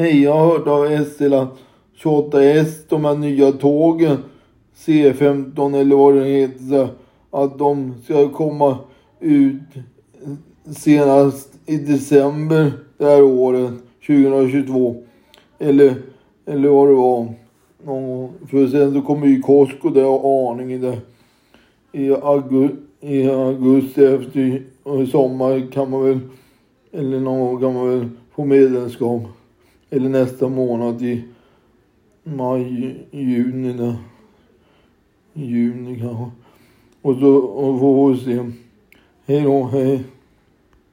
Hej, jag har hört av Estela att 28S, de här nya tågen, C15 eller vad det heter, att de ska komma ut senast i december det här året, 2022. Eller, eller vad det var. Någon. För sen så kommer ju Costco där och Arninge där. I, augusti, I augusti efter sommar kan man väl, eller någon gång kan man väl få medlemskap. Eller nästa månad i maj, juni där. Juni kanske. Och så och får vi se. Hej då, hej.